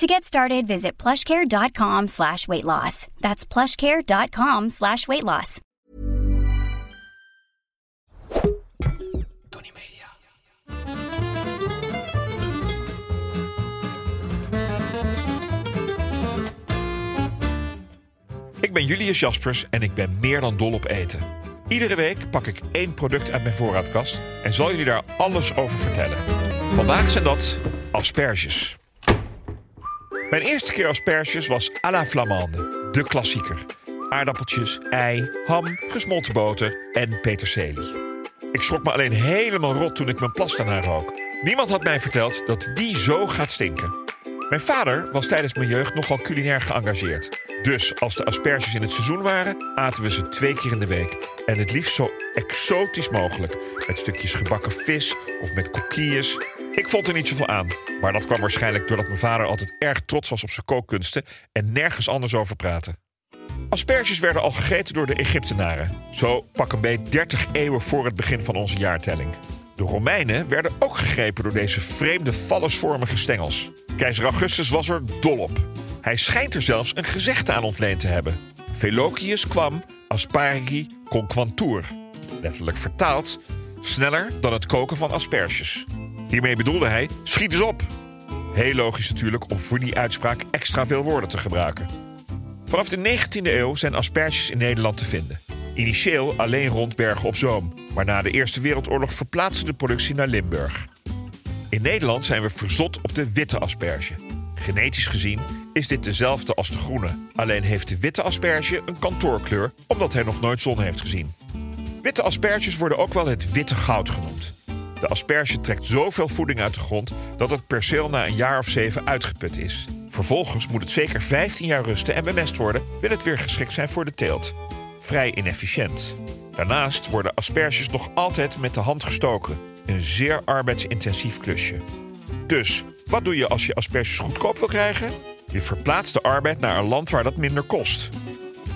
To get started, visit plushcare.com slash weight loss. That's plushcare.com slash weight loss. Tony Media. Ik ben Julius Jaspers en ik ben meer dan dol op eten. Iedere week pak ik één product uit mijn voorraadkast en zal jullie daar alles over vertellen. Vandaag zijn dat asperges. Mijn eerste keer asperges was à la Flamande, de klassieker. Aardappeltjes, ei, ham, gesmolten boter en peterselie. Ik schrok me alleen helemaal rot toen ik mijn plas daarna rook. Niemand had mij verteld dat die zo gaat stinken. Mijn vader was tijdens mijn jeugd nogal culinair geëngageerd. Dus als de asperges in het seizoen waren, aten we ze twee keer in de week. En het liefst zo exotisch mogelijk. Met stukjes gebakken vis of met coquilles. Ik vond er niet zoveel aan. Maar dat kwam waarschijnlijk doordat mijn vader altijd erg trots was op zijn kookkunsten en nergens anders over praatte. Asperges werden al gegeten door de Egyptenaren. Zo pak een beetje 30 eeuwen voor het begin van onze jaartelling. De Romeinen werden ook gegrepen door deze vreemde fallusvormige stengels. Keizer Augustus was er dol op. Hij schijnt er zelfs een gezegde aan ontleend te hebben. Velocius kwam aspargi conquantur. Letterlijk vertaald, sneller dan het koken van asperges. Hiermee bedoelde hij, schiet eens op. Heel logisch natuurlijk om voor die uitspraak extra veel woorden te gebruiken. Vanaf de 19e eeuw zijn asperges in Nederland te vinden. Initieel alleen rond Bergen op Zoom, maar na de Eerste Wereldoorlog verplaatste de productie naar Limburg. In Nederland zijn we verzot op de witte asperge. Genetisch gezien is dit dezelfde als de groene, alleen heeft de witte asperge een kantoorkleur omdat hij nog nooit zon heeft gezien. Witte asperges worden ook wel het witte goud genoemd. De asperge trekt zoveel voeding uit de grond dat het perceel na een jaar of zeven uitgeput is. Vervolgens moet het zeker 15 jaar rusten en bemest worden, wil het weer geschikt zijn voor de teelt. Vrij inefficiënt. Daarnaast worden asperges nog altijd met de hand gestoken. Een zeer arbeidsintensief klusje. Dus, wat doe je als je asperges goedkoop wil krijgen? Je verplaatst de arbeid naar een land waar dat minder kost.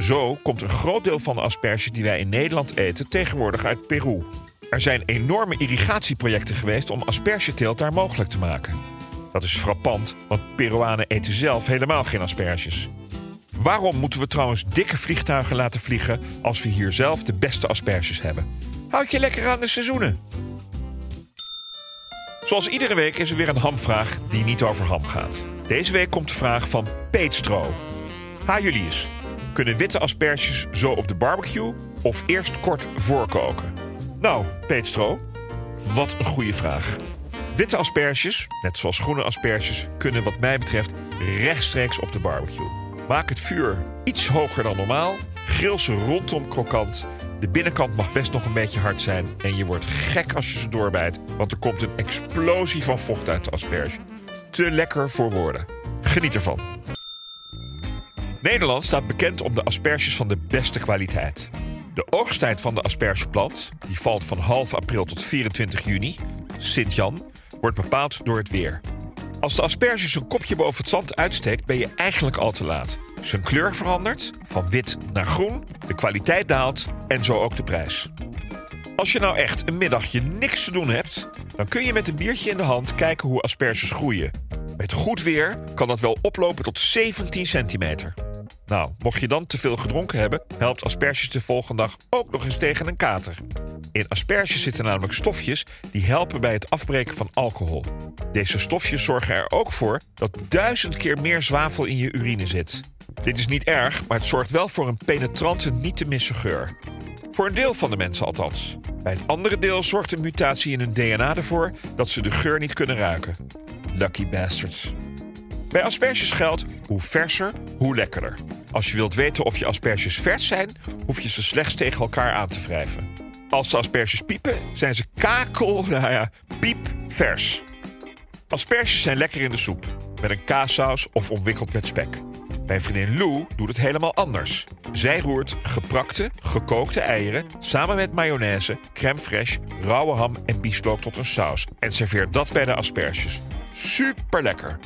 Zo komt een groot deel van de asperges die wij in Nederland eten tegenwoordig uit Peru. Er zijn enorme irrigatieprojecten geweest om aspergeteelt daar mogelijk te maken. Dat is frappant, want Peruanen eten zelf helemaal geen asperges. Waarom moeten we trouwens dikke vliegtuigen laten vliegen als we hier zelf de beste asperges hebben? Houd je lekker aan de seizoenen. Zoals iedere week is er weer een hamvraag die niet over ham gaat. Deze week komt de vraag van Peetstro. Ha Julius, kunnen witte asperges zo op de barbecue of eerst kort voorkoken? Nou, Peetstro, wat een goede vraag. Witte asperges, net zoals groene asperges, kunnen wat mij betreft rechtstreeks op de barbecue. Maak het vuur iets hoger dan normaal, grill ze rondom krokant. De binnenkant mag best nog een beetje hard zijn en je wordt gek als je ze doorbijt, want er komt een explosie van vocht uit de asperge. Te lekker voor woorden. Geniet ervan. Nederland staat bekend om de asperges van de beste kwaliteit. De oogsttijd van de aspergeplant, die valt van half april tot 24 juni, Sint-Jan, wordt bepaald door het weer. Als de asperge zijn kopje boven het zand uitsteekt, ben je eigenlijk al te laat. Zijn kleur verandert, van wit naar groen, de kwaliteit daalt en zo ook de prijs. Als je nou echt een middagje niks te doen hebt, dan kun je met een biertje in de hand kijken hoe asperges groeien. Met goed weer kan dat wel oplopen tot 17 centimeter. Nou, mocht je dan te veel gedronken hebben, helpt asperges de volgende dag ook nog eens tegen een kater. In asperges zitten namelijk stofjes die helpen bij het afbreken van alcohol. Deze stofjes zorgen er ook voor dat duizend keer meer zwavel in je urine zit. Dit is niet erg, maar het zorgt wel voor een penetrante, niet te missen geur. Voor een deel van de mensen althans. Bij het andere deel zorgt een mutatie in hun DNA ervoor dat ze de geur niet kunnen ruiken. Lucky bastards. Bij asperges geldt hoe verser, hoe lekkerder. Als je wilt weten of je asperges vers zijn, hoef je ze slechts tegen elkaar aan te wrijven. Als de asperges piepen, zijn ze kakel, nou ja, piepvers. Asperges zijn lekker in de soep, met een kaassaus of omwikkeld met spek. Mijn vriendin Lou doet het helemaal anders. Zij roert geprakte, gekookte eieren samen met mayonaise, crème fraîche, rauwe ham en bieslook tot een saus en serveert dat bij de asperges. Super lekker.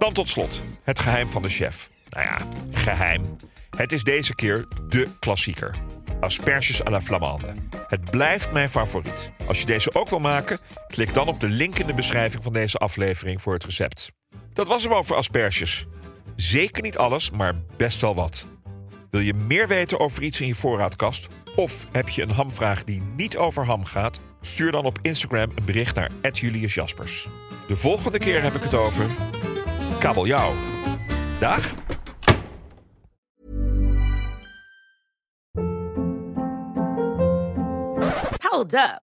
Dan tot slot het geheim van de chef. Nou ja, geheim. Het is deze keer de klassieker. Asperges à la Flamande. Het blijft mijn favoriet. Als je deze ook wil maken, klik dan op de link in de beschrijving van deze aflevering voor het recept. Dat was hem over asperges. Zeker niet alles, maar best wel wat. Wil je meer weten over iets in je voorraadkast? Of heb je een hamvraag die niet over ham gaat? Stuur dan op Instagram een bericht naar Julius Jaspers. De volgende keer heb ik het over kabeljauw. Dag! Hold up.